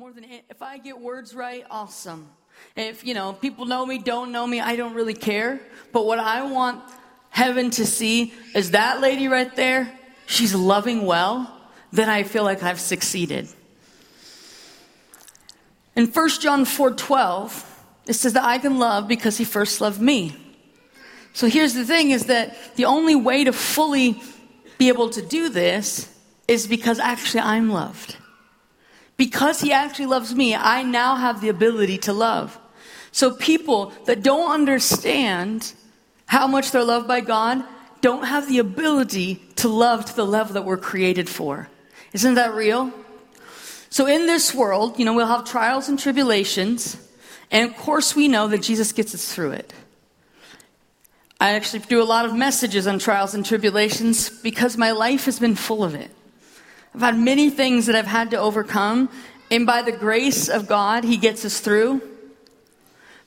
more than if I get words right, awesome. If, you know, people know me, don't know me, I don't really care. But what I want heaven to see is that lady right there, she's loving well, then I feel like I've succeeded. In 1 John 4 12, it says that I can love because he first loved me. So here's the thing is that the only way to fully be able to do this is because actually I'm loved. Because he actually loves me, I now have the ability to love. So people that don't understand how much they're loved by God don't have the ability to love to the level that we're created for. Isn't that real? So in this world, you know, we'll have trials and tribulations, and of course we know that Jesus gets us through it. I actually do a lot of messages on trials and tribulations because my life has been full of it. I've had many things that I've had to overcome, and by the grace of God, He gets us through.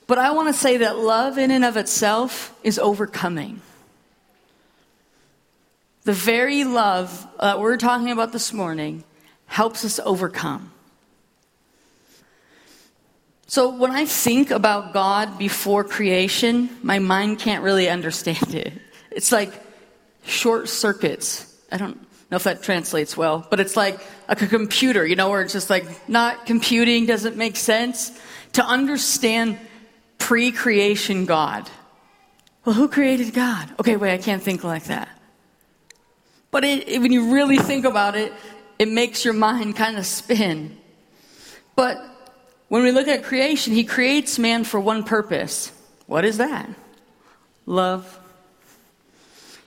But I want to say that love, in and of itself, is overcoming. The very love that we're talking about this morning helps us overcome. So when I think about God before creation, my mind can't really understand it. It's like short circuits. I don't know if that translates well, but it's like a computer, you know, where it's just like not computing doesn't make sense. To understand pre creation God. Well, who created God? Okay, wait, I can't think like that. But it, it, when you really think about it, it makes your mind kind of spin. But when we look at creation, He creates man for one purpose. What is that? Love.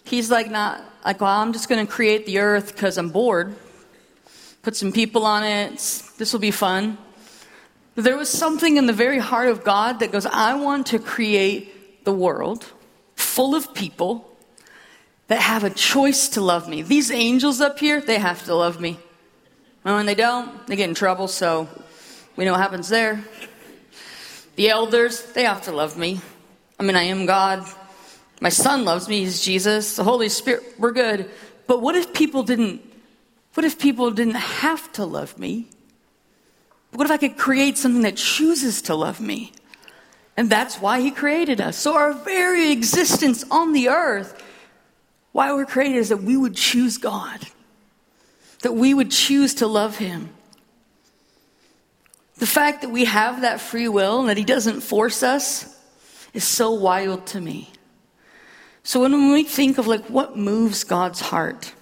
He's like, not like, well, I'm just going to create the earth because I'm bored. Put some people on it. This will be fun. There was something in the very heart of God that goes, I want to create the world full of people that have a choice to love me. These angels up here, they have to love me. And when they don't, they get in trouble, so we know what happens there. The elders, they have to love me. I mean, I am God. My son loves me, he's Jesus. The Holy Spirit, we're good. But what if people didn't what if people didn't have to love me? What if I could create something that chooses to love me? And that's why he created us. So our very existence on the earth, why we're created is that we would choose God. That we would choose to love him. The fact that we have that free will and that he doesn't force us is so wild to me. So when we think of like what moves God's heart,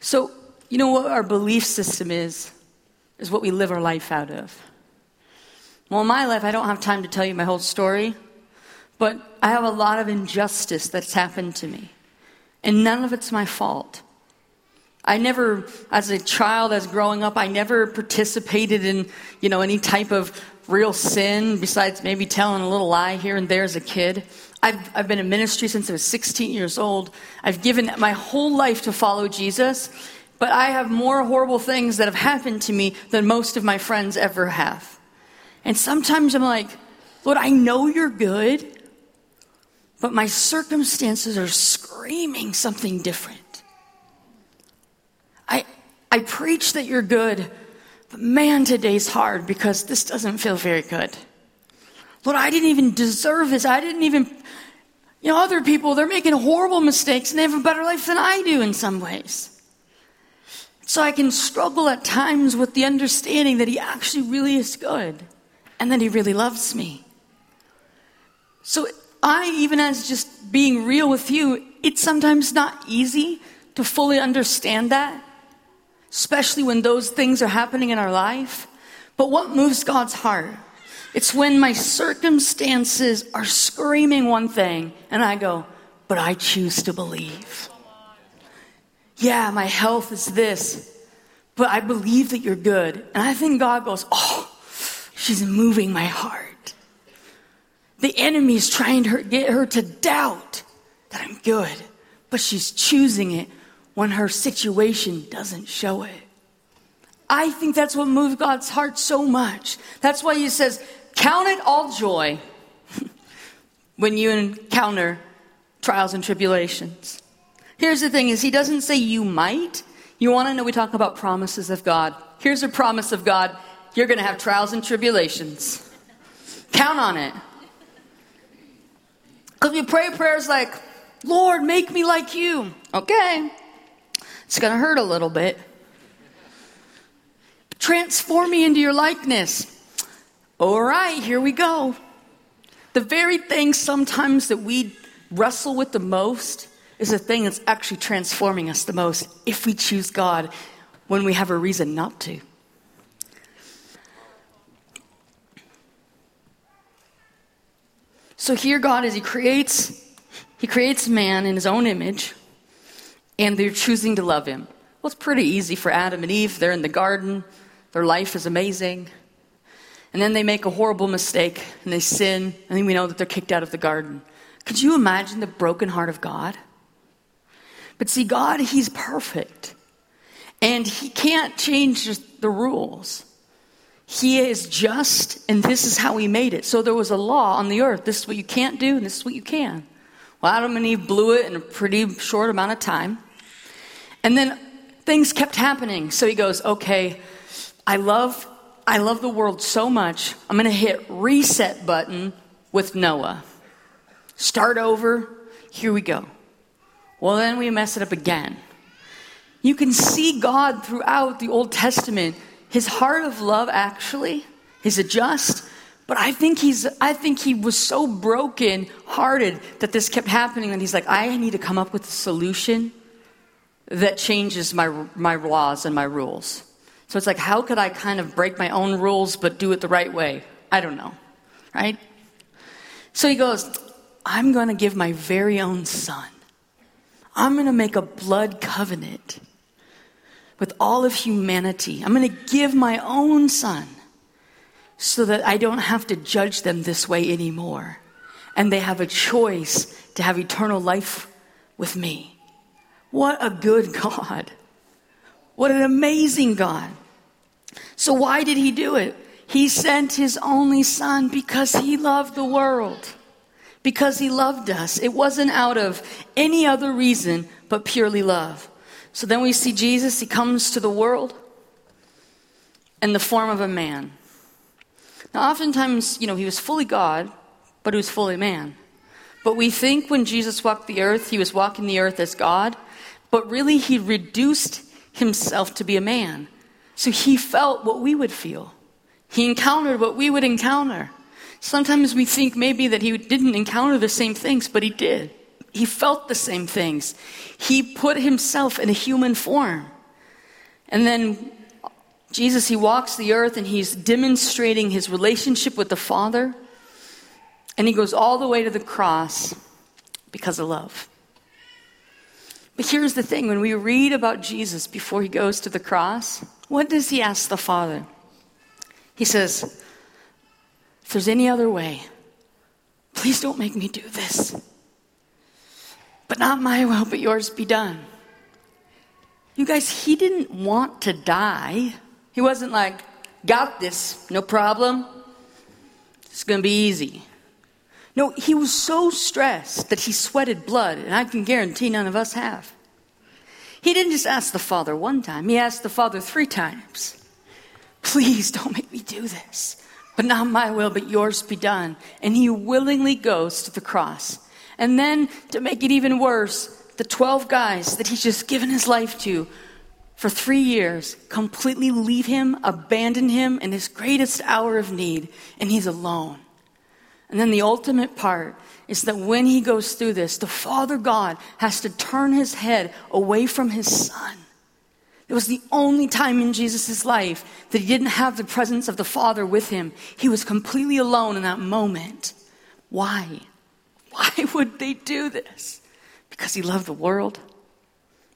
so you know what our belief system is, is what we live our life out of. Well, in my life, I don't have time to tell you my whole story, but I have a lot of injustice that's happened to me, and none of it's my fault. I never, as a child, as growing up, I never participated in, you know, any type of real sin besides maybe telling a little lie here and there as a kid. I've, I've been in ministry since I was 16 years old. I've given my whole life to follow Jesus, but I have more horrible things that have happened to me than most of my friends ever have. And sometimes I'm like, Lord, I know you're good, but my circumstances are screaming something different. I, I preach that you're good, but man, today's hard because this doesn't feel very good. Lord, I didn't even deserve this. I didn't even, you know, other people, they're making horrible mistakes and they have a better life than I do in some ways. So I can struggle at times with the understanding that He actually really is good and that He really loves me. So I, even as just being real with you, it's sometimes not easy to fully understand that especially when those things are happening in our life. But what moves God's heart? It's when my circumstances are screaming one thing and I go, but I choose to believe. Yeah, my health is this, but I believe that you're good. And I think God goes, oh, she's moving my heart. The enemy is trying to get her to doubt that I'm good, but she's choosing it when her situation doesn't show it. I think that's what moved God's heart so much. That's why he says, Count it all joy when you encounter trials and tribulations. Here's the thing is he doesn't say you might, You want to know we talk about promises of God? Here's a promise of God you're going to have trials and tribulations. Count on it. Because we pray prayers like, Lord, make me like you. Okay. It's going to hurt a little bit. Transform me into your likeness. All right, here we go. The very thing sometimes that we wrestle with the most is the thing that's actually transforming us the most if we choose God when we have a reason not to. So here God is he creates he creates man in his own image and they're choosing to love him. Well, it's pretty easy for Adam and Eve. They're in the garden. Their life is amazing. And then they make a horrible mistake and they sin, and then we know that they're kicked out of the garden. Could you imagine the broken heart of God? But see, God, He's perfect. And He can't change the rules. He is just, and this is how He made it. So there was a law on the earth. This is what you can't do, and this is what you can. Well, Adam and Eve blew it in a pretty short amount of time. And then things kept happening. So he goes, okay, I love, I love the world so much. I'm going to hit reset button with Noah. Start over. Here we go. Well, then we mess it up again. You can see God throughout the Old Testament. His heart of love actually is a just, but I think he's I think he was so broken hearted that this kept happening that he's like, I need to come up with a solution that changes my my laws and my rules. So it's like, how could I kind of break my own rules but do it the right way? I don't know. Right? So he goes, I'm going to give my very own son I'm going to make a blood covenant with all of humanity. I'm going to give my own son so that I don't have to judge them this way anymore. And they have a choice to have eternal life with me. What a good God. What an amazing God. So, why did he do it? He sent his only son because he loved the world because he loved us. It wasn't out of any other reason but purely love. So then we see Jesus, he comes to the world in the form of a man. Now, oftentimes, you know, he was fully God, but he was fully man. But we think when Jesus walked the earth, he was walking the earth as God, but really he reduced himself to be a man. So he felt what we would feel. He encountered what we would encounter. Sometimes we think maybe that he didn't encounter the same things, but he did. He felt the same things. He put himself in a human form. And then Jesus, he walks the earth and he's demonstrating his relationship with the Father. And he goes all the way to the cross because of love. Here's the thing when we read about Jesus before he goes to the cross, what does he ask the Father? He says, if there's any other way, please don't make me do this. But not my will, but yours be done. You guys, he didn't want to die. He wasn't like, got this, no problem. It's going to be easy. No, he was so stressed that he sweated blood, and I can guarantee none of us have. He didn't just ask the Father one time, he asked the Father three times. Please don't make me do this. But not my will, but yours be done. And he willingly goes to the cross. And then, to make it even worse, the 12 guys that he's just given his life to for three years completely leave him, abandon him in his greatest hour of need, and he's alone. And then the ultimate part is that when he goes through this, the Father God has to turn his head away from his son it was the only time in Jesus' life that he didn't have the presence of the Father with him. He was completely alone in that moment. Why? Why would they do this? Because he loved the world?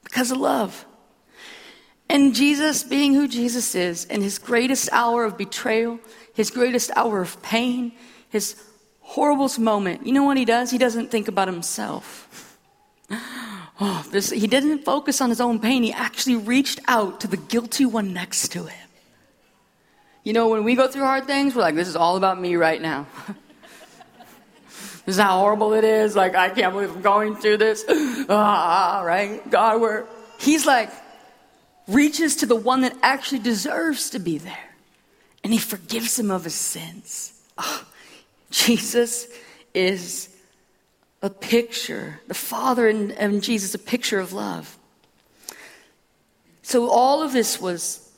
Because of love. And Jesus, being who Jesus is, in his greatest hour of betrayal, his greatest hour of pain, his horriblest moment, you know what he does? He doesn't think about himself. Oh, this, he didn't focus on his own pain. He actually reached out to the guilty one next to him. You know, when we go through hard things, we're like, this is all about me right now. this is how horrible it is. Like, I can't believe I'm going through this. ah, right? God, we're. He's like, reaches to the one that actually deserves to be there and he forgives him of his sins. Oh, Jesus is a picture, the Father and, and Jesus, a picture of love. So all of this was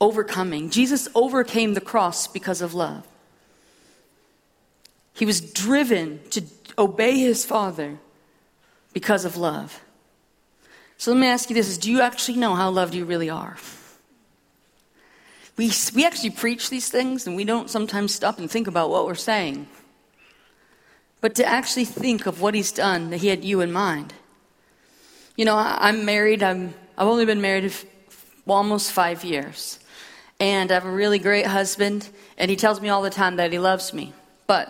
overcoming. Jesus overcame the cross because of love. He was driven to obey his Father because of love. So let me ask you this is do you actually know how loved you really are? We, we actually preach these things and we don't sometimes stop and think about what we're saying. But to actually think of what he's done, that he had you in mind. You know, I, am married, I'm, I've only been married well, almost five years. And I have a really great husband, and he tells me all the time that he loves me. But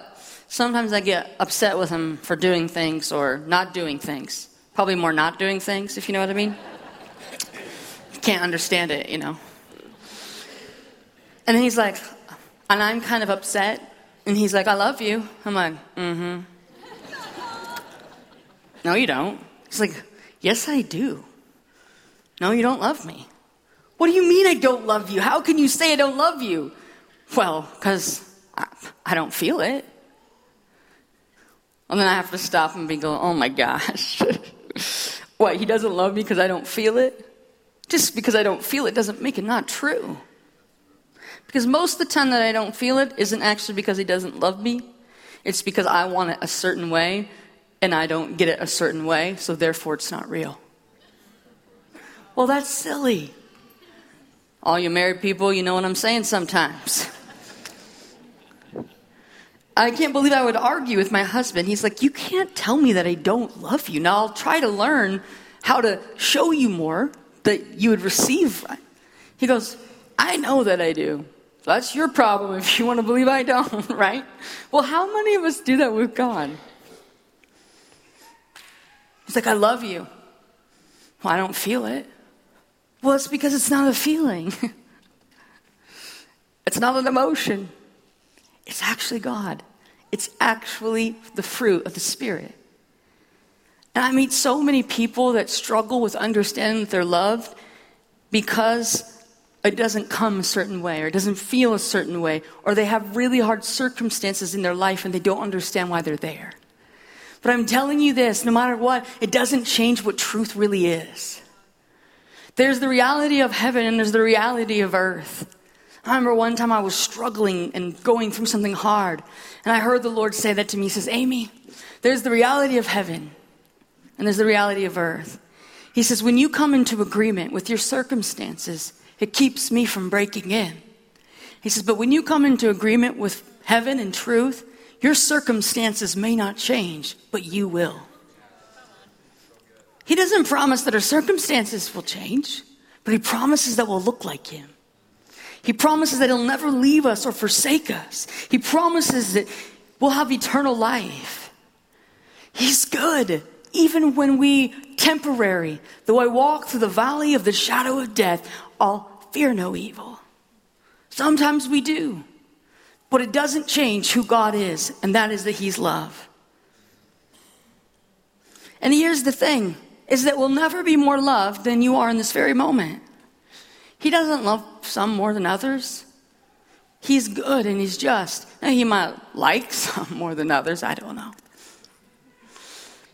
sometimes I get upset with him for doing things or not doing things. Probably more not doing things, if you know what I mean. Can't understand it, you know. And then he's like, and I'm kind of upset. And he's like, I love you. I'm like, mm hmm. no, you don't. He's like, yes, I do. No, you don't love me. What do you mean I don't love you? How can you say I don't love you? Well, because I, I, don't feel it. And then I have to stop and be going, oh my gosh. what, he doesn't love me because I don't feel it? Just because I don't feel it doesn't make it not true. Because most of the time that I don't feel it isn't actually because he doesn't love me. It's because I want it a certain way and I don't get it a certain way, so therefore it's not real. Well, that's silly. All you married people, you know what I'm saying sometimes. I can't believe I would argue with my husband. He's like, You can't tell me that I don't love you. Now I'll try to learn how to show you more that you would receive. He goes, I know that I do. That's your problem if you want to believe I don't, right? Well, how many of us do that with God? It's like, I love you. Well, I don't feel it. Well, it's because it's not a feeling, it's not an emotion. It's actually God, it's actually the fruit of the Spirit. And I meet so many people that struggle with understanding that they're loved because it doesn't come a certain way or it doesn't feel a certain way or they have really hard circumstances in their life and they don't understand why they're there. But I'm telling you this no matter what, it doesn't change what truth really is. There's the reality of heaven and there's the reality of earth. I remember one time I was struggling and going through something hard, and I heard the Lord say that to me. He says, Amy, there's the reality of heaven and there's the reality of earth. He says, when you come into agreement with your circumstances, it keeps me from breaking in. He says, But when you come into agreement with heaven and truth, your circumstances may not change, but you will. He doesn't promise that our circumstances will change, but He promises that we'll look like Him. He promises that He'll never leave us or forsake us. He promises that we'll have eternal life. He's good, even when we temporary. Though I walk through the valley of the shadow of death, I'll fear no evil. Sometimes we do, but it doesn't change who God is, and that is that He's love. And here's the thing is that we'll never be more loved than you are in this very moment. He doesn't love some more than others. He's good and he's just. Now, he might like some more than others, I don't know.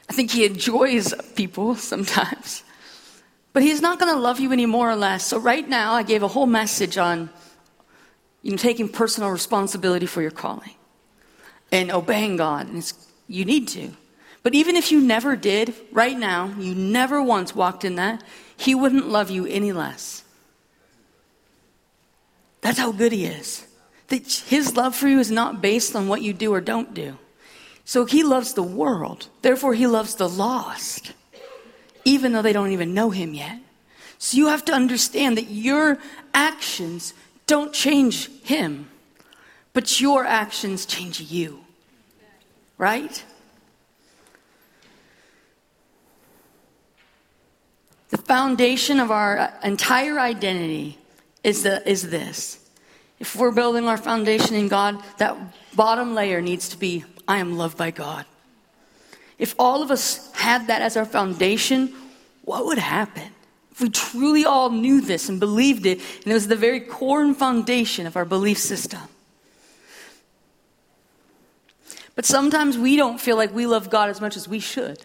I think he enjoys people sometimes. But he's not going to love you any more or less. So right now, I gave a whole message on you know, taking personal responsibility for your calling and obeying God. And you need to. But even if you never did, right now, you never once walked in that, he wouldn't love you any less. That's how good he is. That his love for you is not based on what you do or don't do. So he loves the world. Therefore, he loves the lost even though they don't even know him yet. So you have to understand that your actions don't change him, but your actions change you. Right? The foundation of our entire identity is, the, is this. If we're building our foundation in God, that bottom layer needs to be I am loved by God. If all of us had that as our foundation, what would happen? if we truly all knew this and believed it, and it was the very core and foundation of our belief system. But sometimes we don't feel like we love God as much as we should.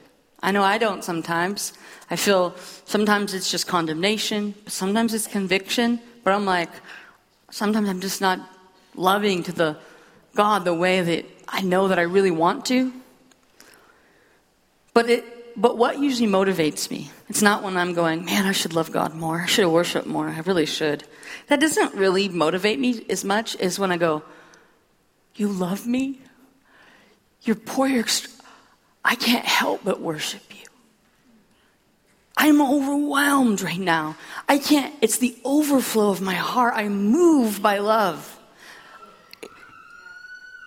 I know I don't sometimes. I feel sometimes it's just condemnation, sometimes it's conviction, but I'm like, sometimes I'm just not loving to the God the way that I know that I really want to. But it but what usually motivates me? It's not when I'm going, man, I should love God more. I should have worshiped more. I really should. That doesn't really motivate me as much as when I go, you love me? You're poor. You're I can't help but worship you. I'm overwhelmed right now. I can't, it's the overflow of my heart. I'm moved by love.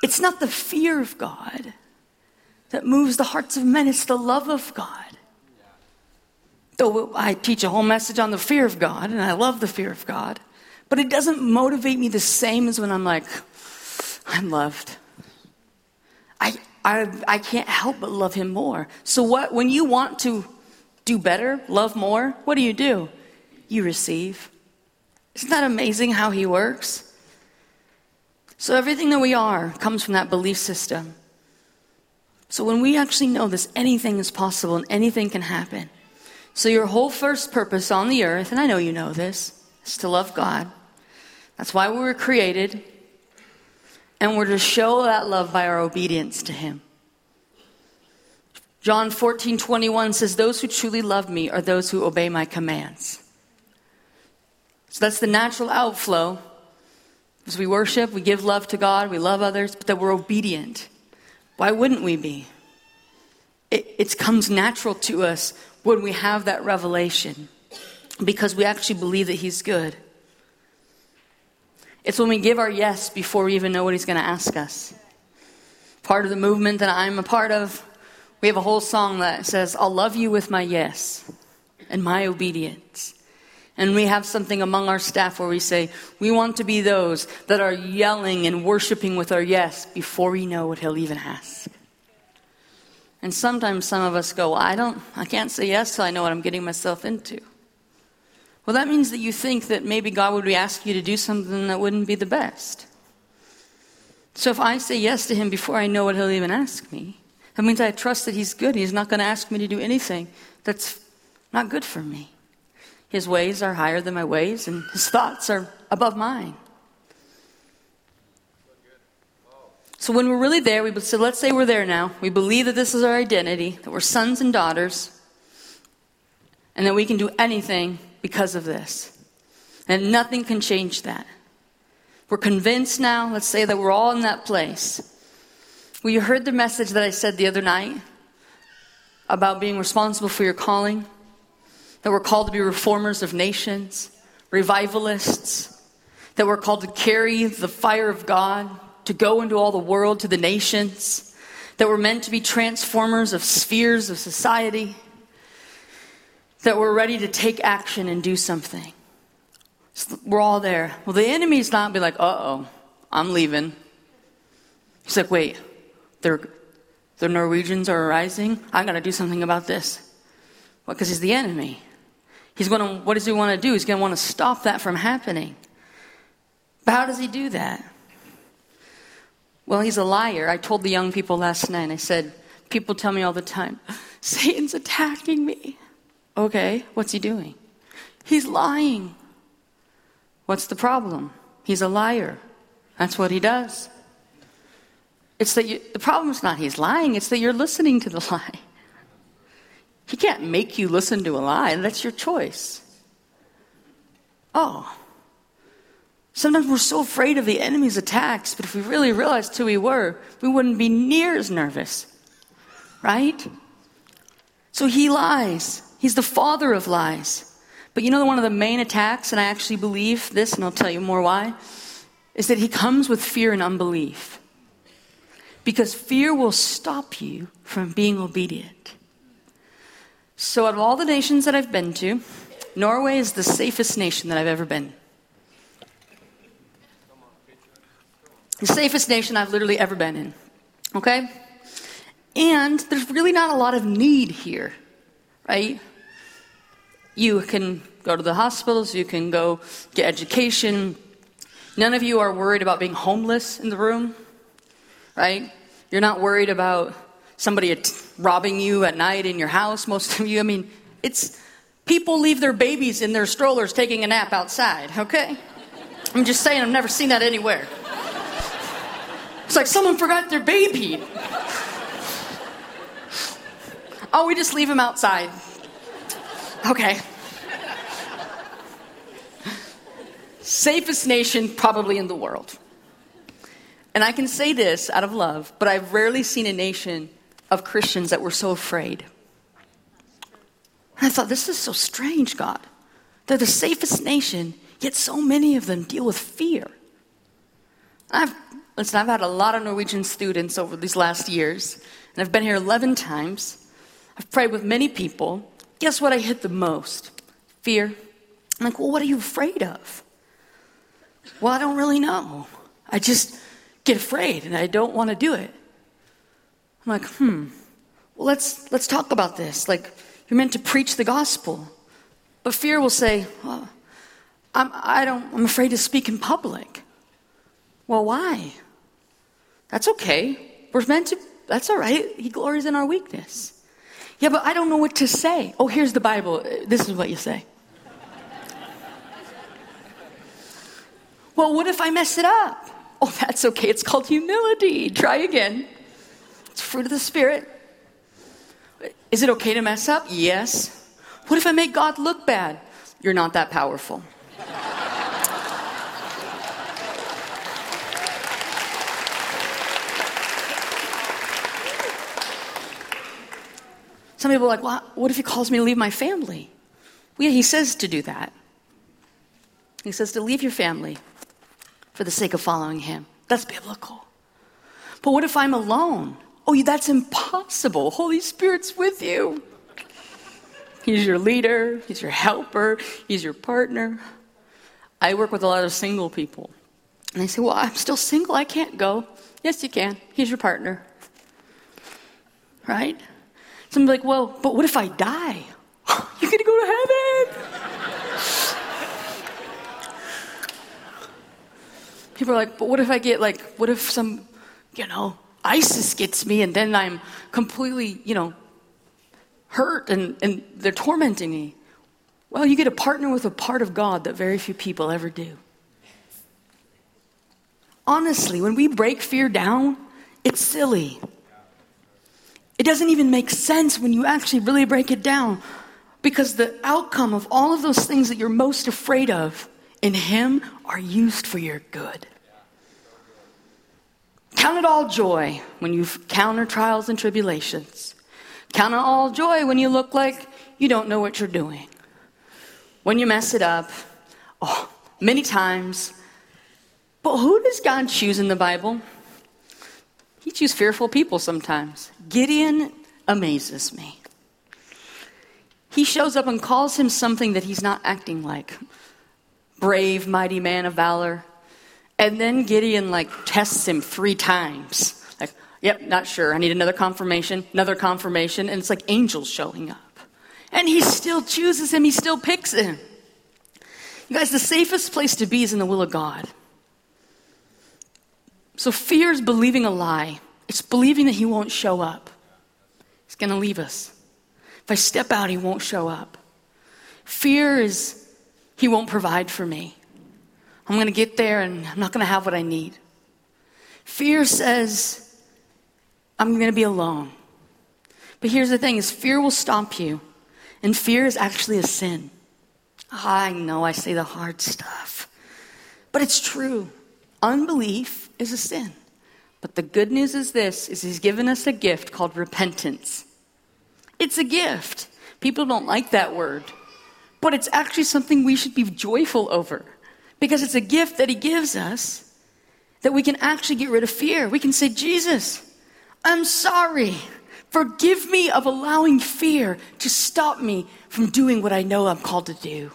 It's not the fear of God that moves the hearts of men, it's the love of God. Though I teach a whole message on the fear of God, and I love the fear of God, but it doesn't motivate me the same as when I'm like, I'm loved. I, I, I can't help but love him more. So, what, when you want to do better, love more, what do you do? You receive. Isn't that amazing how he works? So, everything that we are comes from that belief system. So, when we actually know this, anything is possible and anything can happen. So, your whole first purpose on the earth, and I know you know this, is to love God. That's why we were created. And we're to show that love by our obedience to Him. John 14, 21 says, Those who truly love me are those who obey my commands. So that's the natural outflow as we worship, we give love to God, we love others, but that we're obedient. Why wouldn't we be? It, it comes natural to us when we have that revelation because we actually believe that He's good. It's when we give our yes before we even know what He's going to ask us. Part of the movement that I'm a part of, we have a whole song that says, I'll love you with my yes and my obedience. And we have something among our staff where we say, we want to be those that are yelling and worshiping with our yes before we know what he'll even ask. And sometimes some of us go, I don't, I can't say yes till I know what I'm getting myself into. Well, that means that you think that maybe God would be asking you to do something that wouldn't be the best. So if I say yes to him before I know what he'll even ask me, that means I trust that he's good. He's not going to ask me to do anything that's not good for me. His ways are higher than my ways, and his thoughts are above mine. So when we're really there, we so let's say we're there now. We believe that this is our identity, that we're sons and daughters, and that we can do anything because of this. And nothing can change that. We're convinced now, let's say that we're all in that place. Well, you heard the message that I said the other night about being responsible for your calling that we're called to be reformers of nations, revivalists, that we're called to carry the fire of God, to go into all the world, to the nations, that we're meant to be transformers of spheres of society, that we're ready to take action and do something. we're all there. Well, the enemy's not be like, uh oh, I'm leaving. He's like, wait, the Norwegians are rising. I got to do something about this. Well, because he's the enemy. He's going to, what does he want to do? He's going to want to stop that from happening. But how does he do that? Well, he's a liar. I told the young people last night, I said, people tell me all the time, Satan's attacking me. Okay, what's he doing? He's lying. What's the problem? He's a liar. That's what he does. It's that you, the problem is not he's lying, it's that you're listening to the lie. He can't make you listen to a lie. and That's your choice. Oh. Sometimes we're so afraid of the enemy's attacks, but if we really realized who we were, we wouldn't be near as nervous. Right? So he lies. He's the father of lies. But you know, one of the main attacks, and I actually believe this, and I'll tell you more why, is that he comes with fear and unbelief. Because fear will stop you from being obedient. So, out of all the nations that I've been to, Norway is the safest nation that I've ever been. The safest nation I've literally ever been in. Okay? And there's really not a lot of need here, right? You can go to the hospitals, you can go get education. None of you are worried about being homeless in the room, right? You're not worried about somebody robbing you at night in your house, most of you. I mean, it's people leave their babies in their strollers taking a nap outside, okay? I'm just saying, I've never seen that anywhere. It's like someone forgot their baby. Oh, we just leave him outside. Okay. Safest nation probably in the world. And I can say this out of love, but I've rarely seen a nation of Christians that were so afraid. And I thought, this is so strange, God. They're the safest nation, yet so many of them deal with fear. I've, listen, I've had a lot of Norwegian students over these last years, and I've been here 11 times. I've prayed with many people. Guess what I hit the most? Fear. I'm like, well, what are you afraid of? Well, I don't really know. I just get afraid and I don't want to do it. I'm like, hmm, well, let's, let's talk about this. Like, you're meant to preach the gospel. But fear will say, I'm, I don't, I'm afraid to speak in public. Well, why? That's okay. We're meant to, that's all right. He glories in our weakness. Yeah, but I don't know what to say. Oh, here's the Bible. This is what you say. well, what if I mess it up? Oh, that's okay. It's called humility. Try again. It's fruit of the Spirit. Is it okay to mess up? Yes. What if I make God look bad? You're not that powerful. Some people are like, well, what if he calls me to leave my family? Well, yeah, he says to do that. He says to leave your family for the sake of following him. That's biblical. But what if I'm alone? Oh, that's impossible. Holy Spirit's with you. He's your leader, he's your helper, he's your partner. I work with a lot of single people. And they say, Well, I'm still single, I can't go. Yes, you can. He's your partner. Right? Somebody's like, Well, but what if I die? You're going to go to heaven. People are like, But what if I get, like, what if some, you know, ISIS gets me and then I'm completely, you know, hurt and, and they're tormenting me. Well, you get to partner with a part of God that very few people ever do. Honestly, when we break fear down, it's silly. It doesn't even make sense when you actually really break it down because the outcome of all of those things that you're most afraid of in Him are used for your good. Count it all joy when you counter trials and tribulations. Count it all joy when you look like you don't know what you're doing. When you mess it up, oh, many times. But who does God choose in the Bible? He chooses fearful people sometimes. Gideon amazes me. He shows up and calls him something that he's not acting like. Brave, mighty man of valor. And then Gideon like tests him three times. Like, yep, not sure. I need another confirmation, another confirmation. And it's like angels showing up. And he still chooses him, he still picks him. You guys, the safest place to be is in the will of God. So fear is believing a lie. It's believing that he won't show up. He's going to leave us. If I step out, he won't show up. Fear is he won't provide for me. I'm going to get there and I'm not going to have what I need. Fear says, I'm going to be alone. But here's the thing is fear will stop you. And fear is actually a sin. Ah, I know I say the hard stuff. But it's true. Unbelief is a sin. But the good news is this is he's given us a gift called repentance. It's a gift. People don't like that word. But it's actually something we should be joyful over. Because it's a gift that He gives us that we can actually get rid of fear. We can say, Jesus, I'm sorry. Forgive me of allowing fear to stop me from doing what I know I'm called to do.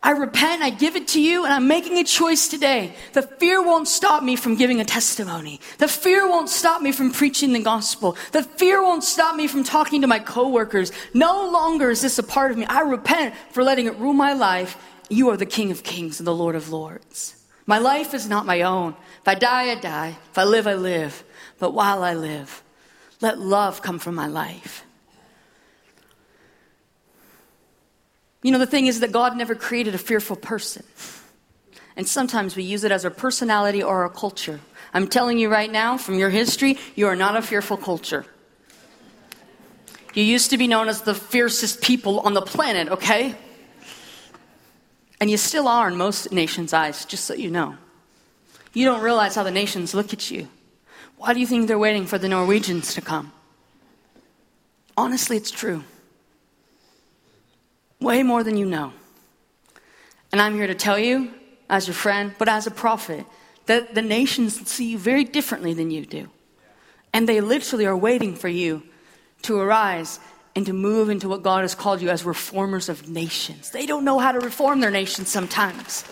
I repent, I give it to you, and I'm making a choice today. The fear won't stop me from giving a testimony. The fear won't stop me from preaching the gospel. The fear won't stop me from talking to my coworkers. No longer is this a part of me. I repent for letting it rule my life. You are the King of kings and the Lord of lords. My life is not my own. If I die, I die. If I live, I live. But while I live, let love come from my life. You know, the thing is that God never created a fearful person. And sometimes we use it as our personality or our culture. I'm telling you right now, from your history, you are not a fearful culture. You used to be known as the fiercest people on the planet, okay? And you still are in most nations' eyes, just so you know. You don't realize how the nations look at you. Why do you think they're waiting for the Norwegians to come? Honestly, it's true way more than you know. And I'm here to tell you, as your friend, but as a prophet, that the nations see you very differently than you do. And they literally are waiting for you to arise and to move into what God has called you as reformers of nations. They don't know how to reform their nations sometimes.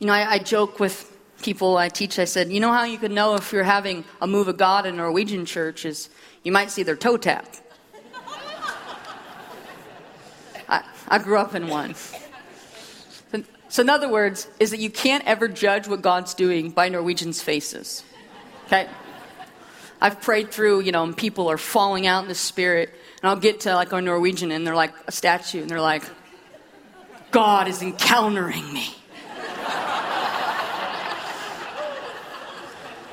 You know, I, I joke with people I teach, I said, you know how you could know if you're having a move of God in a Norwegian church is you might see their toe tap. I, I grew up in one. So, in other words, is that you can't ever judge what God's doing by Norwegians' faces. Okay? I've prayed through, you know, and people are falling out in the spirit, and I'll get to like a Norwegian, and they're like a statue, and they're like, God is encountering me.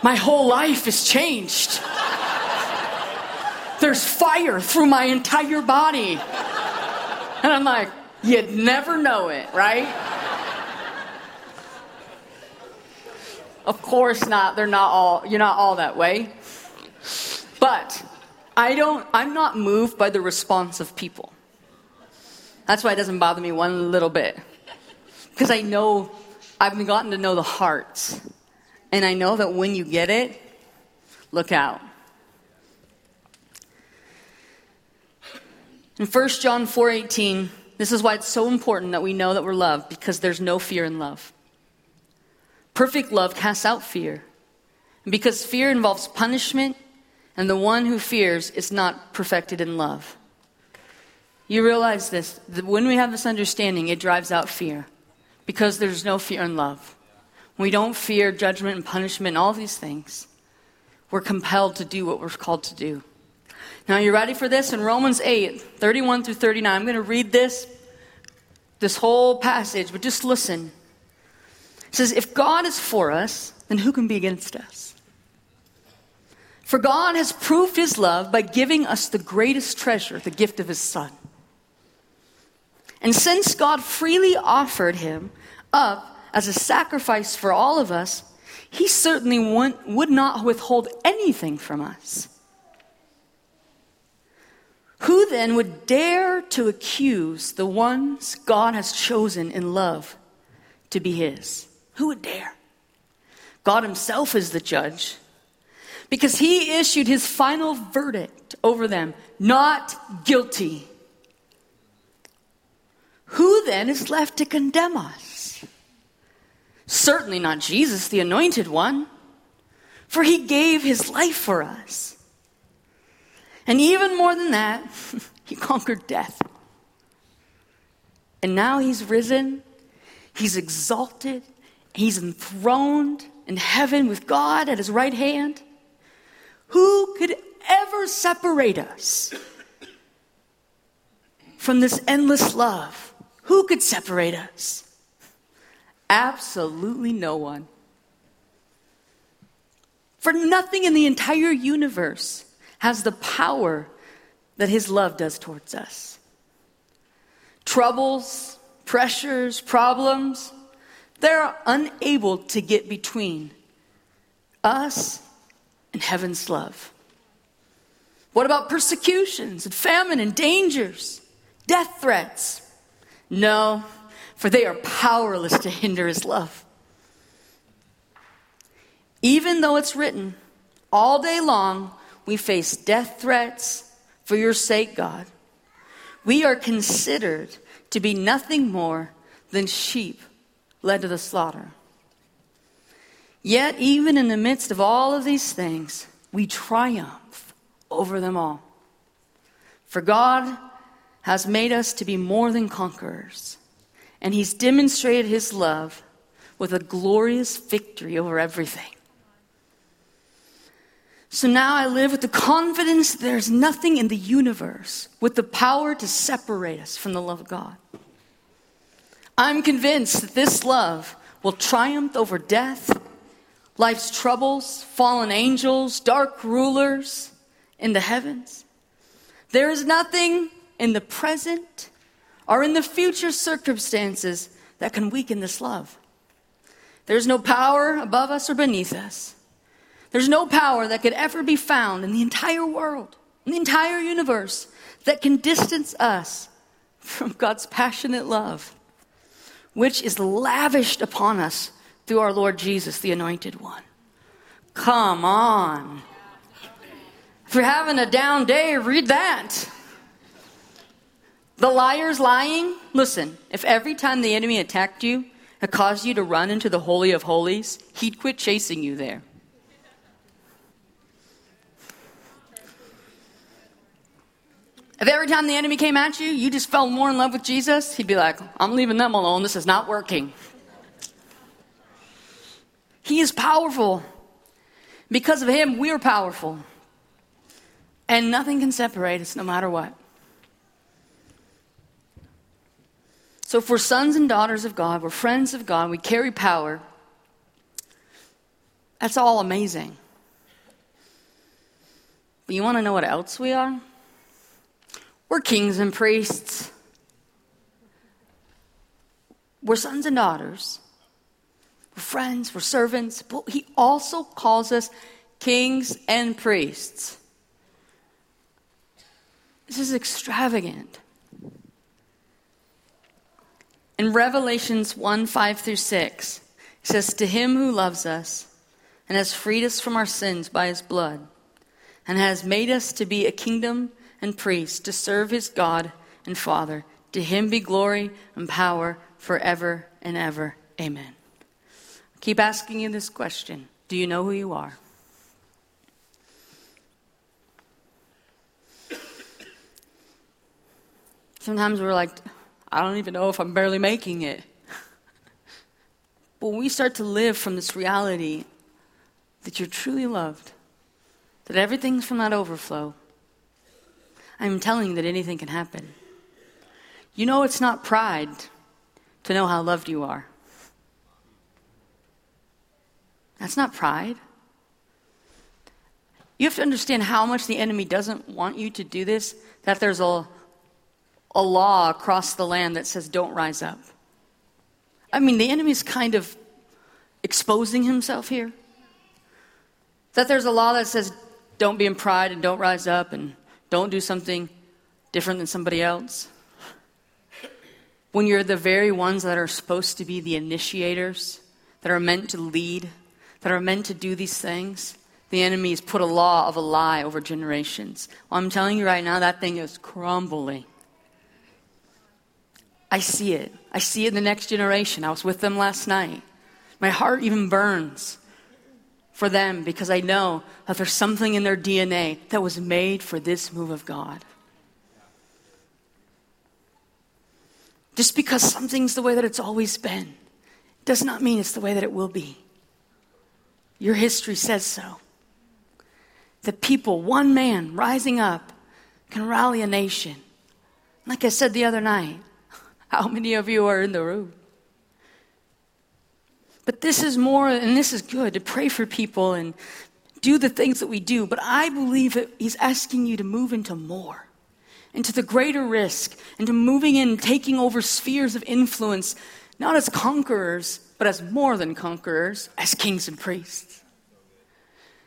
My whole life is changed. There's fire through my entire body. And I'm like, you'd never know it, right? Of course not. They're not all, you're not all that way. But I don't, I'm not moved by the response of people. That's why it doesn't bother me one little bit. Because I know, I've gotten to know the hearts and I know that when you get it, look out. In 1 John 4:18, this is why it's so important that we know that we're loved because there's no fear in love. Perfect love casts out fear. And because fear involves punishment, and the one who fears is not perfected in love. You realize this, that when we have this understanding, it drives out fear because there's no fear in love. We don't fear judgment and punishment and all these things. We're compelled to do what we're called to do. Now, you ready for this? In Romans 8, 31 through 39, I'm going to read this, this whole passage, but just listen. Says, If God is for us, then who can be against us? For God has proved his love by giving us the greatest treasure, the gift of his Son. And since God freely offered him up as a sacrifice for all of us, he certainly would not withhold anything from us. Who then would dare to accuse the ones God has chosen in love to be his? Who would dare? God himself is the judge because he issued his final verdict over them not guilty. Who then is left to condemn us? Certainly not Jesus, the anointed one, for he gave his life for us. And even more than that, he conquered death. And now he's risen, he's exalted, he's enthroned in heaven with God at his right hand. Who could ever separate us from this endless love? Who could separate us? Absolutely no one. For nothing in the entire universe has the power that His love does towards us. Troubles, pressures, problems, they're unable to get between us and heaven's love. What about persecutions and famine and dangers, death threats? No, for they are powerless to hinder his love. Even though it's written, all day long we face death threats, For your sake, God, we are considered to be nothing more than sheep led to the slaughter. Yet, even in the midst of all of these things, we triumph over them all. For God has made us to be more than conquerors, and He's demonstrated His love with a glorious victory over everything. So now I live with the confidence that there's nothing in the universe with the power to separate us from the love of God. I'm convinced that this love will triumph over death, life's troubles, fallen angels, dark rulers in the heavens. There is nothing in the present or in the future circumstances that can weaken this love. There's no power above us or beneath us. There's no power that could ever be found in the entire world, in the entire universe, that can distance us from God's passionate love, which is lavished upon us through our Lord Jesus, the Anointed One. Come on. If you're having a down day, read that. The liar's lying. Listen, if every time the enemy attacked you, it caused you to run into the Holy of Holies, he'd quit chasing you there. If every time the enemy came at you, you just fell more in love with Jesus, he'd be like, I'm leaving them alone. This is not working. He is powerful. Because of him, we're powerful. And nothing can separate us no matter what. So, we're sons and daughters of God, we're friends of God, we carry power, that's all amazing. But you want to know what else we are? We're kings and priests. We're sons and daughters. We're friends, we're servants, but he also calls us kings and priests. This is extravagant. In Revelations 1 5 through 6, it says, To him who loves us and has freed us from our sins by his blood, and has made us to be a kingdom and priests to serve his God and Father. To him be glory and power forever and ever. Amen. I keep asking you this question Do you know who you are? Sometimes we're like, I don't even know if I'm barely making it. But when we start to live from this reality that you're truly loved, that everything's from that overflow, I'm telling you that anything can happen. You know, it's not pride to know how loved you are. That's not pride. You have to understand how much the enemy doesn't want you to do this, that there's a, a law across the land that says, don't rise up. I mean, the enemy's kind of exposing himself here. That there's a law that says, don't be in pride and don't rise up and don't do something different than somebody else. When you're the very ones that are supposed to be the initiators, that are meant to lead, that are meant to do these things, the enemy has put a law of a lie over generations. Well, I'm telling you right now, that thing is crumbling. I see it. I see it in the next generation. I was with them last night. My heart even burns for them because I know that there's something in their DNA that was made for this move of God. Just because something's the way that it's always been does not mean it's the way that it will be. Your history says so. That people, one man rising up, can rally a nation. Like I said the other night, how many of you are in the room? But this is more, and this is good to pray for people and do the things that we do. But I believe that He's asking you to move into more, into the greater risk, into moving in, taking over spheres of influence, not as conquerors, but as more than conquerors, as kings and priests.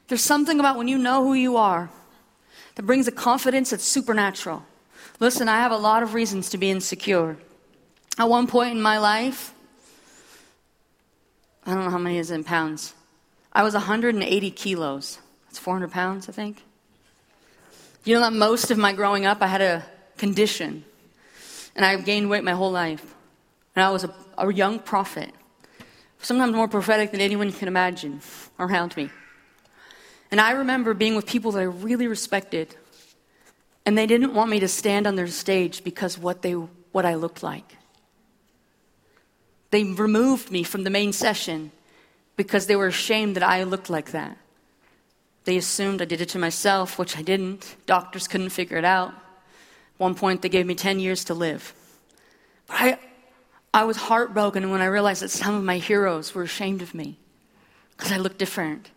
There's something about when you know who you are that brings a confidence that's supernatural. Listen, I have a lot of reasons to be insecure. At one point in my life, I don't know how many is in pounds. I was 180 kilos. That's 400 pounds, I think. You know that most of my growing up, I had a condition, and I gained weight my whole life. And I was a, a young prophet, sometimes more prophetic than anyone can imagine around me. And I remember being with people that I really respected, and they didn't want me to stand on their stage because what they what I looked like. They removed me from the main session because they were ashamed that I looked like that. They assumed I did it to myself, which I didn't. Doctors couldn't figure it out. At one point, they gave me 10 years to live. But I, I was heartbroken when I realized that some of my heroes were ashamed of me because I looked different.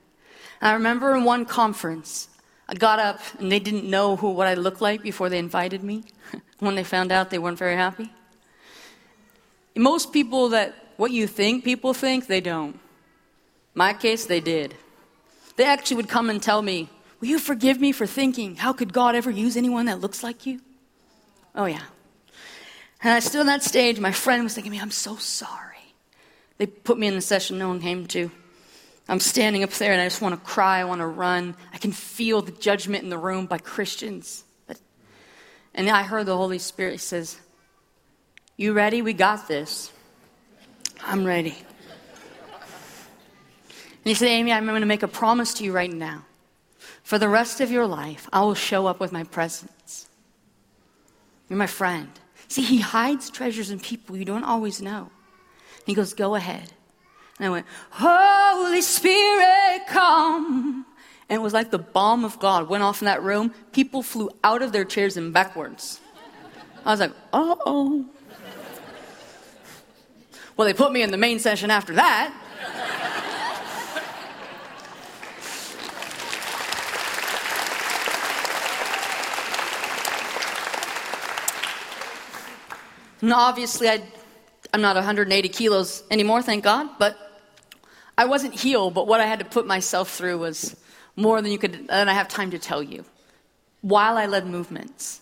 And I remember in one conference, I got up and they didn't know who, what I looked like before they invited me. when they found out, they weren't very happy. Most people that what you think people think, they don't. My case, they did. They actually would come and tell me, Will you forgive me for thinking, how could God ever use anyone that looks like you? Oh, yeah. And I stood on that stage, my friend was thinking me, I'm so sorry. They put me in the session no one came to. I'm standing up there and I just want to cry, I want to run. I can feel the judgment in the room by Christians. And I heard the Holy Spirit says, You ready? We got this. I'm ready. And he said, Amy, I'm going to make a promise to you right now. For the rest of your life, I will show up with my presence. You're my friend. See, he hides treasures in people you don't always know. He goes, Go ahead. And I went, Holy Spirit, come. And it was like the bomb of God went off in that room. People flew out of their chairs and backwards. I was like, Uh oh. Well, they put me in the main session after that. And obviously, I, I'm not 180 kilos anymore, thank God, but I wasn't healed, but what I had to put myself through was more than you could, than I have time to tell you. While I led movements,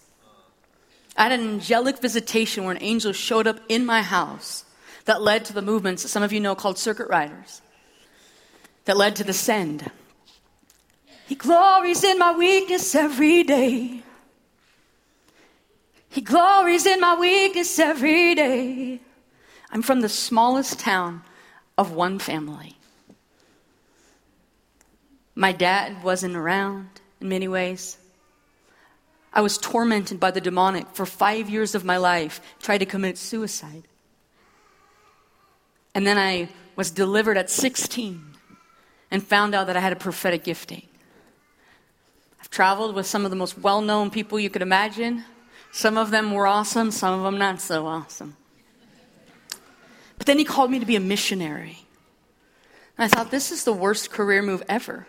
I had an angelic visitation where an angel showed up in my house that led to the movements that some of you know called circuit riders, that led to the send. He glories in my weakness every day. He glories in my weakness every day. I'm from the smallest town of one family. My dad wasn't around in many ways. I was tormented by the demonic for five years of my life, tried to commit suicide. And then I was delivered at 16 and found out that I had a prophetic gifting. I've traveled with some of the most well known people you could imagine. Some of them were awesome, some of them not so awesome. But then he called me to be a missionary. And I thought, this is the worst career move ever.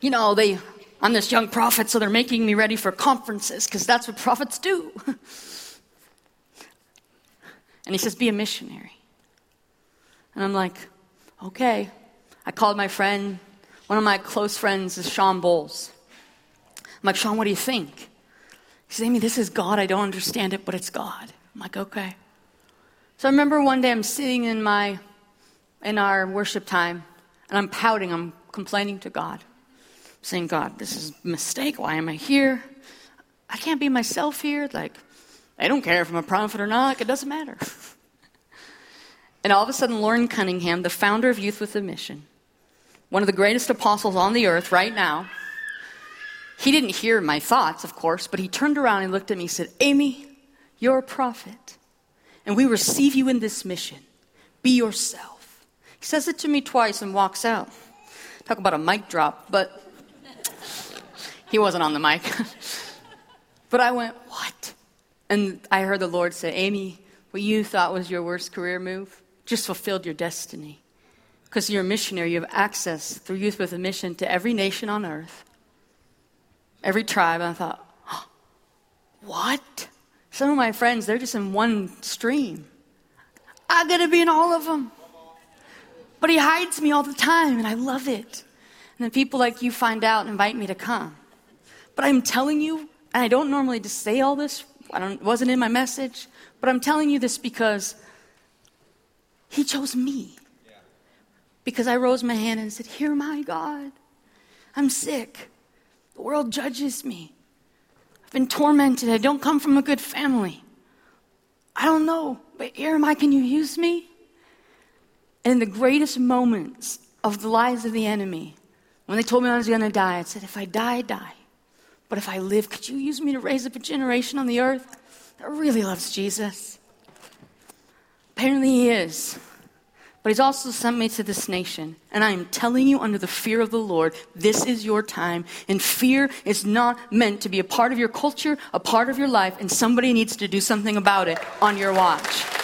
You know, they, I'm this young prophet, so they're making me ready for conferences because that's what prophets do. and he says, be a missionary. And I'm like, okay. I called my friend, one of my close friends is Sean Bowles. I'm like, Sean, what do you think? He says, Amy, this is God. I don't understand it, but it's God. I'm like, okay. So I remember one day I'm sitting in my in our worship time and I'm pouting, I'm complaining to God. saying, God, this is a mistake. Why am I here? I can't be myself here. Like, I don't care if I'm a prophet or not, it doesn't matter. and all of a sudden, Loren Cunningham, the founder of Youth with a Mission, one of the greatest apostles on the earth right now, he didn't hear my thoughts, of course, but he turned around and looked at me and said, Amy, you're a prophet, and we receive you in this mission. Be yourself. He says it to me twice and walks out. Talk about a mic drop, but he wasn't on the mic. but I went, What? And I heard the Lord say, Amy, what you thought was your worst career move just fulfilled your destiny. Because you're a missionary, you have access through Youth with a Mission to every nation on earth every tribe. And I thought, what? Some of my friends, they're just in one stream. I got to be in all of them. But he hides me all the time, and I love it. And then people like you find out and invite me to come. But I'm telling you, and I don't normally just say all this, I don't, wasn't in my message, but I'm telling you this because he chose me. Because I rose my hand and said, Hear my God. I'm sick. The world judges me. I've been tormented. I don't come from a good family. I don't know, but Jeremiah, can you use me? And in the greatest moments of the lives of the enemy, when they told me I was going to die, I said, if I die, die. But if I live, could you use me to raise up a generation on the earth that really loves Jesus? Apparently, he is. But he's also sent me to this nation. And I am telling you, under the fear of the Lord, this is your time. And fear is not meant to be a part of your culture, a part of your life, and somebody needs to do something about it on your watch.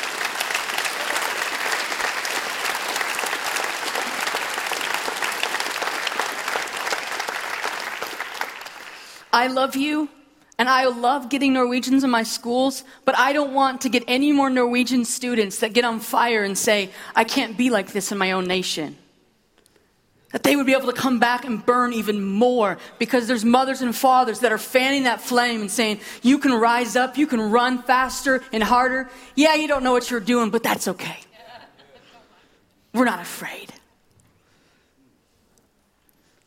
I love you. And I love getting Norwegians in my schools, but I don't want to get any more Norwegian students that get on fire and say, I can't be like this in my own nation. That they would be able to come back and burn even more because there's mothers and fathers that are fanning that flame and saying, You can rise up, you can run faster and harder. Yeah, you don't know what you're doing, but that's okay. We're not afraid.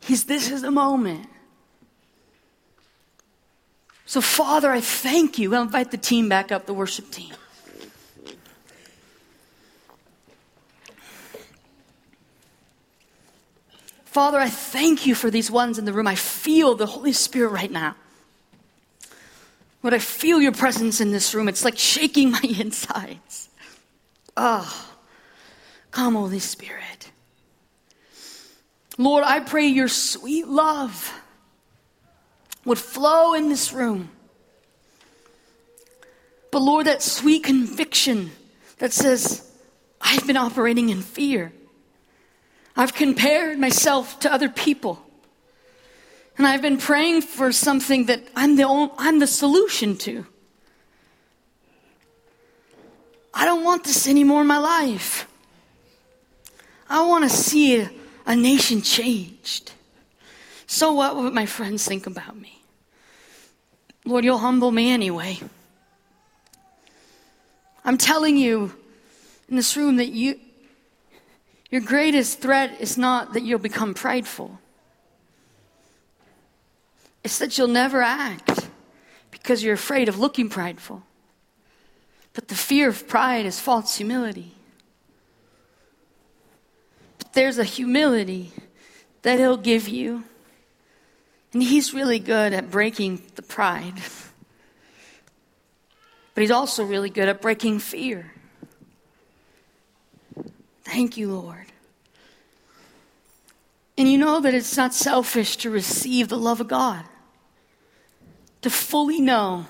He's, this is the moment. So, Father, I thank you. I'll invite the team back up, the worship team. Father, I thank you for these ones in the room. I feel the Holy Spirit right now. When I feel your presence in this room, it's like shaking my insides. Oh, come, Holy Spirit. Lord, I pray your sweet love would flow in this room. But Lord, that sweet conviction that says, I've been operating in fear. I've compared myself to other people. And I've been praying for something that I'm the, only, I'm the solution to. I don't want this anymore in my life. I want to see a, a nation changed. So what would my friends think about me? Lord, you'll humble me anyway. I'm telling you in this room that you, your greatest threat is not that you'll become prideful. It's that you'll never act because you're afraid of looking prideful. But the fear of pride is false humility. But there's a humility that He'll give you and he's really good at breaking the pride. But he's also really good at breaking fear. Thank you, Lord. And you know that it's not selfish to receive the love of God, to fully know,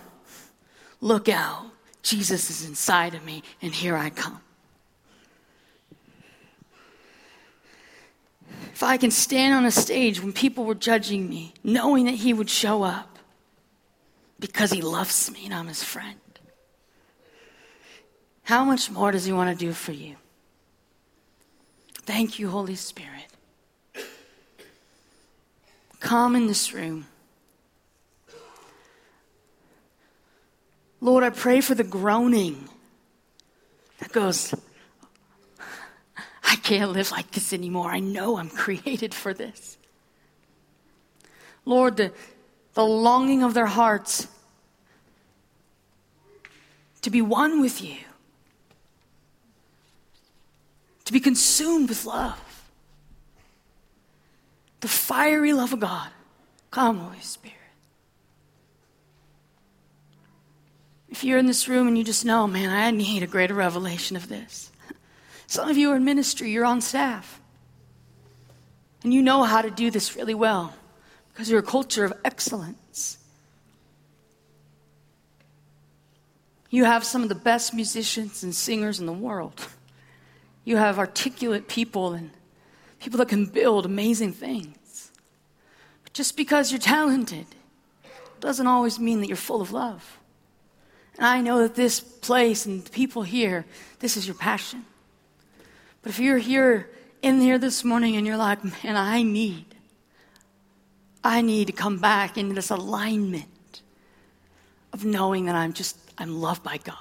look out, Jesus is inside of me, and here I come. If I can stand on a stage when people were judging me, knowing that He would show up because He loves me and I'm His friend, how much more does He want to do for you? Thank you, Holy Spirit. Come in this room. Lord, I pray for the groaning that goes, can't live like this anymore. I know I'm created for this. Lord, the, the longing of their hearts to be one with you, to be consumed with love, the fiery love of God. Come, Holy Spirit. If you're in this room and you just know, man, I need a greater revelation of this. Some of you are in ministry, you're on staff. And you know how to do this really well because you're a culture of excellence. You have some of the best musicians and singers in the world. You have articulate people and people that can build amazing things. But just because you're talented doesn't always mean that you're full of love. And I know that this place and the people here, this is your passion. But if you're here in here this morning and you're like, man, I need, I need to come back into this alignment of knowing that I'm just, I'm loved by God.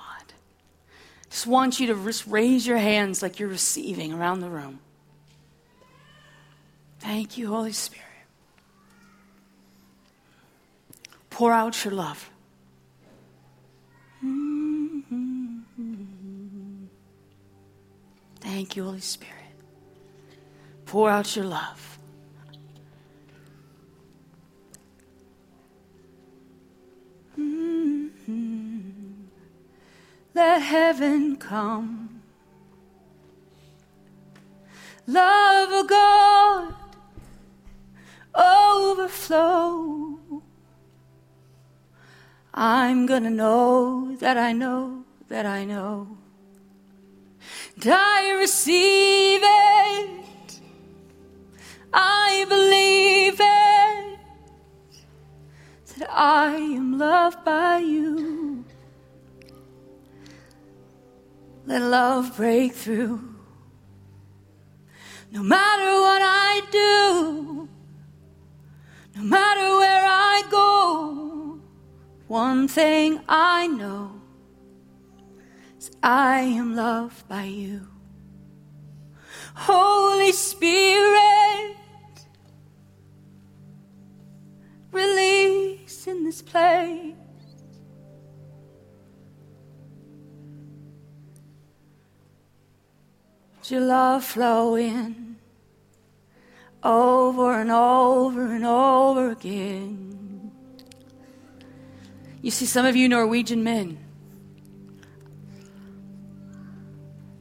Just want you to just raise your hands like you're receiving around the room. Thank you, Holy Spirit. Pour out your love. Thank you, Holy Spirit. Pour out your love. Mm-hmm. Let heaven come. Love of God overflow. I'm gonna know that I know that I know. I receive it. I believe it. That I am loved by you. Let love break through. No matter what I do, no matter where I go, one thing I know I am loved by you. Holy Spirit, release in this place. Your love flow in over and over and over again. You see, some of you Norwegian men,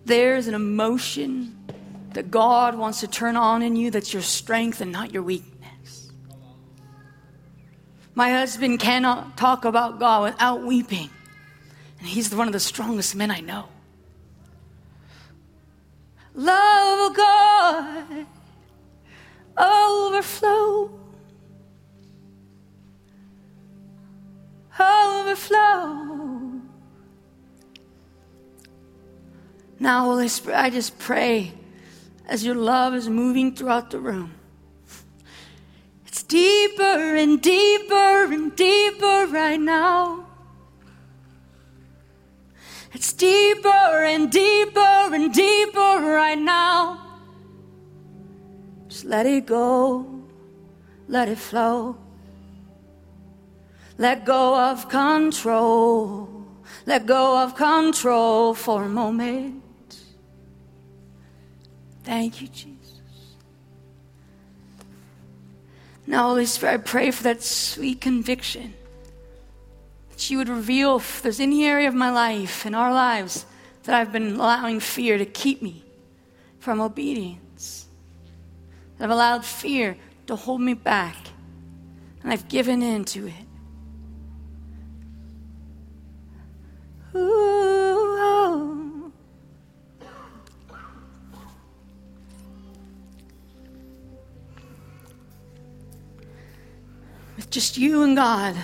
there's an emotion that God wants to turn on in you that's your strength and not your weakness. My husband cannot talk about God without weeping, and he's one of the strongest men I know. Love of God overflow. Overflow. Now, Holy Spirit, I just pray as your love is moving throughout the room. It's deeper and deeper and deeper right now. It's deeper and deeper and deeper right now. Just let it go, let it flow. Let go of control, let go of control for a moment. Thank you, Jesus. Now, Holy Spirit, I pray for that sweet conviction that you would reveal if there's any area of my life, in our lives, that I've been allowing fear to keep me from obedience. That I've allowed fear to hold me back, and I've given in to it. Ooh, With just you and God,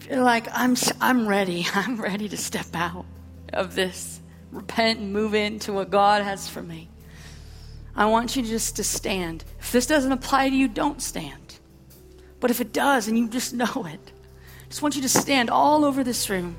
feel like I'm, I'm ready. I'm ready to step out of this, repent and move into what God has for me. I want you just to stand. If this doesn't apply to you, don't stand. But if it does and you just know it, I just want you to stand all over this room.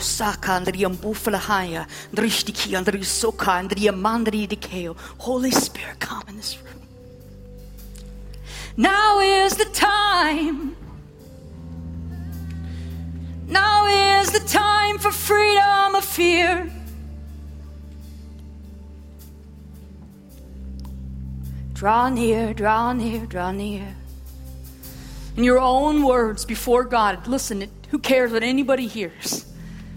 Saka andriam bufala haya. Andriam mandri dikeo. Holy Spirit, come in this room. Now is the time. Now is the time for freedom of fear. Draw near, draw near, draw near. In your own words before God, listen, who cares what anybody hears?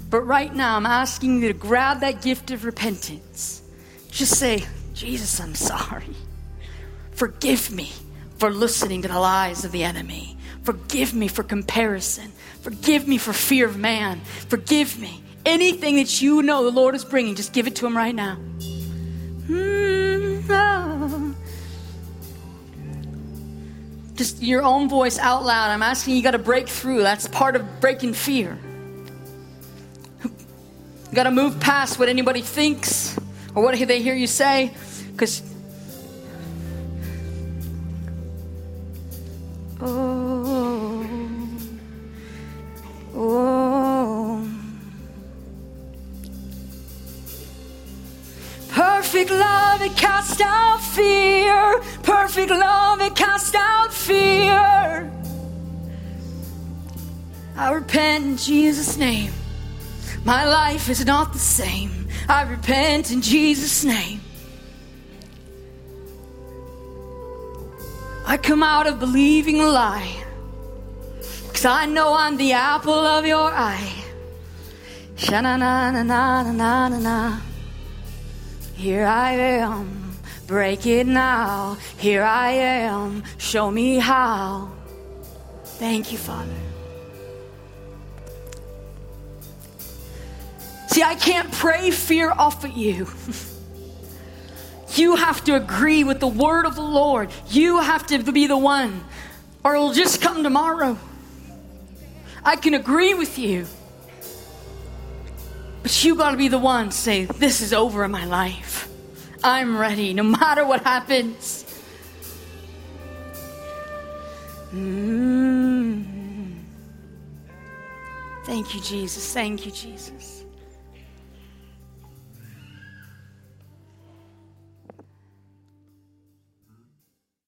But right now, I'm asking you to grab that gift of repentance. Just say, Jesus, I'm sorry. Forgive me for listening to the lies of the enemy. Forgive me for comparison. Forgive me for fear of man. Forgive me. Anything that you know the Lord is bringing, just give it to Him right now. Mm, oh just your own voice out loud. I'm asking you got to break through. That's part of breaking fear. You got to move past what anybody thinks or what they hear you say because oh oh perfect love it casts out fear Perfect love, it casts out fear. I repent in Jesus' name. My life is not the same. I repent in Jesus' name. I come out of believing a lie. Cause I know I'm the apple of your eye. Na na na na na na na. Here I am, break it now. Here I am, show me how. Thank you, Father. See, I can't pray fear off of you. You have to agree with the word of the Lord. You have to be the one, or it'll just come tomorrow. I can agree with you. But you got to be the one say, This is over in my life. I'm ready no matter what happens. Mm. Thank you, Jesus. Thank you, Jesus.